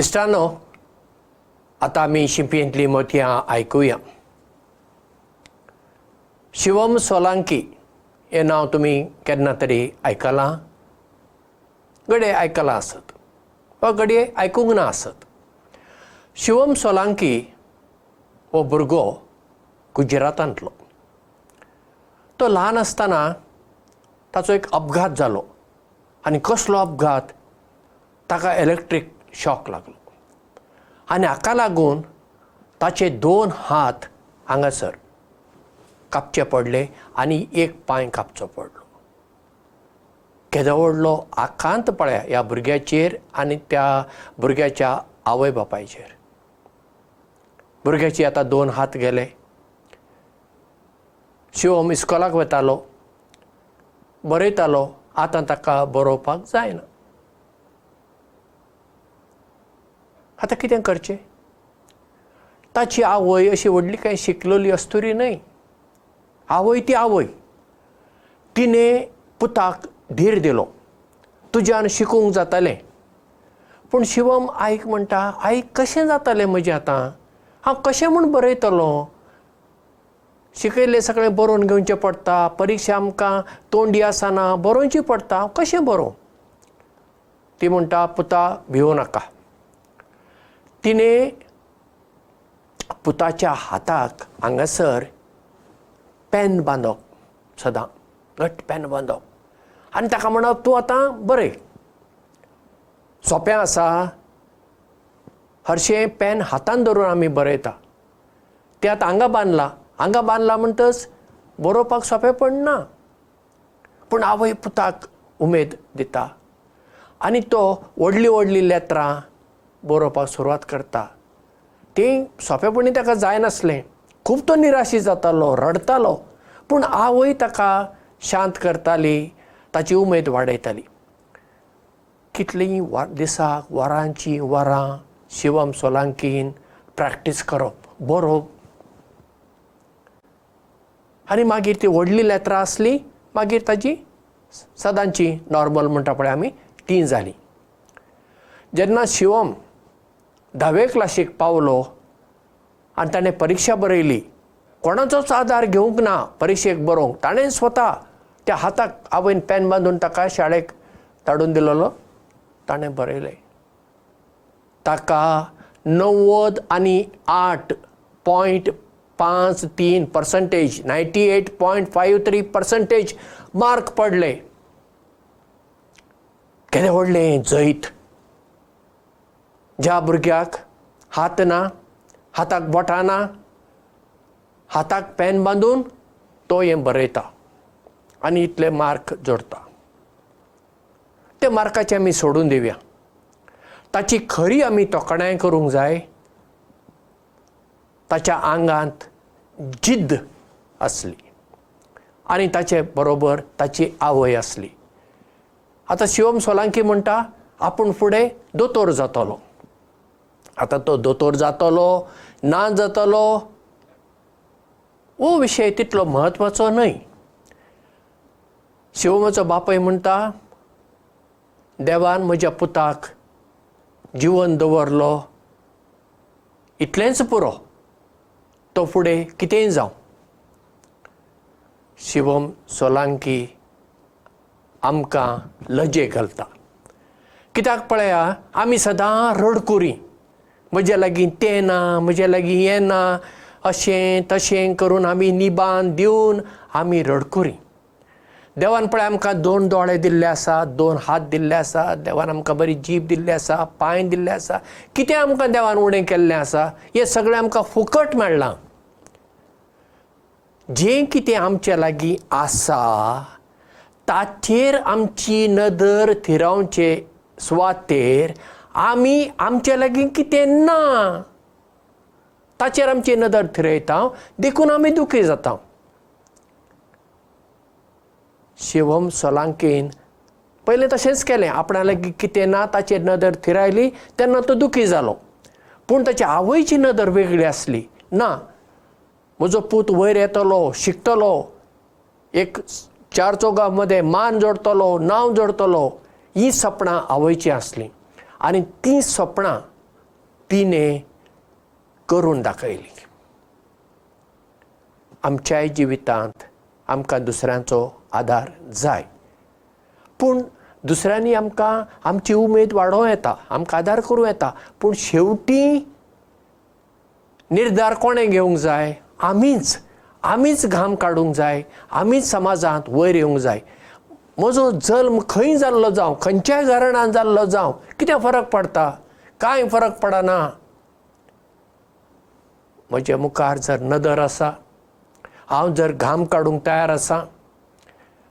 इश्टानो आतां आमी शिंपयेंतलीं मोतयां आयकुया. शिवम सोलांकी हें नांव तुमी केन्ना तरी आयकलां? घडये आयकलां आसत. वा घडये आयकूंक ना आसत. शिवम सोलांकी हो भुरगो गुजरातांतलो. तो ल्हान आसतना ताचो एक अपघात जालो. आनी कसलो अपघात? ताका इलेक्ट्रीक शॉक लागलो. आनी हाका लागून ताचे दोन हात हांगासर कापचे पडले आनी एक पांय कापचो पडलो. केदो व्हडलो आकांत पळया ह्या भुरग्याचेर आनी त्या भुरग्याच्या आवय बापायचेर. भुरग्याचे आतां दोन हात गेले. शिवम इस्कॉलाक वतालो बरयतालो आतां ताका बरोवपाक जायना आतां कितें करचें? ताची आवय अशी व्हडली कांय शिकलेली आसतरी न्हय. आवय ती आवय. तिणें पुताक धीर दिलो. तुज्यान शिकूंक जातालें. पूण शिवम आईक म्हणटा आई कशें जातालें म्हजें आतां? हांव कशें म्हूण बरयतलो? शिकयलें सगळें बरोवन घेवचें पडटा. परिक्षा आमकां तोंडी आसना. बरोवची पडटा. हांव कशें बरोवं? ती म्हणटा पुता भिवू नाका तिणें पुताच्या हाताक हांगासर पेन बांदप सदां घट्ट पेन बांदप. आनी ताका म्हणप तूं आतां बरय सोंपें आसा. हरशें पेन हातान धरून आमी बरयता. तें आतां हांगा बांदलां. हांगा बांदलां म्हणटच बरोवपाक सोंपें पडना पूण आवय पुताक उमेद दिता. आनी तो व्हडलीं व्हडलीं लेत्रां बरोवपाक सुरवात करता. तें सोंपेपणी ताका जायनासलें खूब तो निराशी जातालो रडतालो पूण आवय ताका शांत करताली ताची उमेद वाडयताली. कितलीं वा दिसाक वरांची वरां शिवम सोलांकीन प्रॅक्टीस करप बरोवप. आनी मागीर ती व्हडली लेत्रां आसली मागीर ताजी सदांची नॉर्मल म्हणटा पळय आमी ती जाली. जेन्ना शिवम धावे क्लासीक पावलो आनी ताणें परिक्षा बरयली. कोणाचोच आदार घेवंक ना परिक्षेक बरोवंक. ताणें स्वता त्या हाताक आवयन पेन बांदून ताका शाळेक धाडून दिलोलो. ताणें बरयलें. ताका णव्वद आनी आठ पॉयंट पांच तीन percentage ninety eight point five three percentage mark पडले. केदें व्हडलें जैत ज्या भुरग्याक हात ना हाताक बोटां ना हाताक पेन बांदून तो हें बरयता आनी इतले मार्क जोडता. ते मार्काचे आमी सोडून दिवया ताची खरी आमी तोखणाय करूंक जाय ताच्या आंगांत जिद्द आसली आनी ताचे बरोबर ताची आवय आसली आतां शिवम सोलांकी म्हणटा आपूण फुडें दोतोर जातलो आतां तो दोतोर जातलो ना जातलो हो विशय तितलो म्हत्वाचो न्हय. शिवमाचो बापूय म्हणटा देवान म्हज्या पुताक जिवन दवरलो इतलेंच पुरो तो फुडें कितेंय जावं? शिवम सोलांकी आमकां लजे घालता. कित्याक पळया आमी सदां रडकुरी म्हजे लागीं तें ना म्हजे लागीं हें ना अशें तशें करून आमी निबान दिवन आमी रडकुरी. देवान पळय आमकां दोन दोळे दिल्ले आसा दोन हात दिल्ले आसा देवान आमकां बरी जीब दिल्ली आसा पांय दिल्ले आसा. कितें आमकां देवान उणें केल्लें आसा हें सगळें आमकां फुकट मेळ्ळां. जें कितें आमचे लागीं आसा ताचेर आमची नदर थिरावचे सुवातेर आमी आमचे लागीं कितें ना? ताचेर आमची नदर थिरयता देखून आमी दुखी जाता. शिवम सोलांकेन पयलें तशेंच केलें. आपणा लागीं कितें ना ताचेर नदर थिरायली तेन्ना तो दुखी जालो. पूण ताच्या आवयची नदर वेगळी आसली. ना. म्हजो पूत वयर येतलो शिकतलो. एक चार चौगां मदें मान जोडटलो नांव जोडटलो ही सपनां आवयची आसलीं आनी तीं सपनां तिने करून दाखयली. आमच्याय जिवितांत आमकां दुसऱ्यांचो आदार जाय. पूण दुसऱ्यांनी आमकां आमची उमेद वाडोवं येता आमकां आदार करूं येता पूण शेवटी निर्धार कोणें घेवंक जाय? आमीच. आमीच घाम काडूंक जाय. आमीच समाजांत वयर येवंक जाय म्हजो जल्म खंय जाल्लो जावं खंयच्याय घराण्यान जाल्लो जावं कितें फरक पडटा कांय फरक पडना. म्हजे मुखार जर नदर आसा हांव जर घाम काडूंक तयार आसां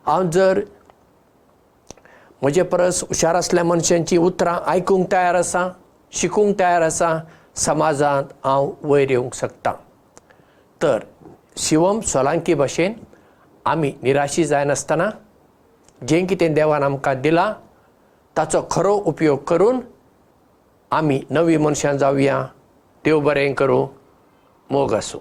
हांव जर म्हजे परस हुशार असल्या मनशांची उतरां आयकूंक तयार आसां शिकूंक तयार आसां समाजांत हांव वयर येवंक शकतां. तर शिवम सोलांकी भाशेन आमी निराशी जायनासतना जें कितें देवान आमकां दिलां ताचो खरो उपयोग करून आमी नवीं मनशां जावया देव बरें करूं. मोग आसूं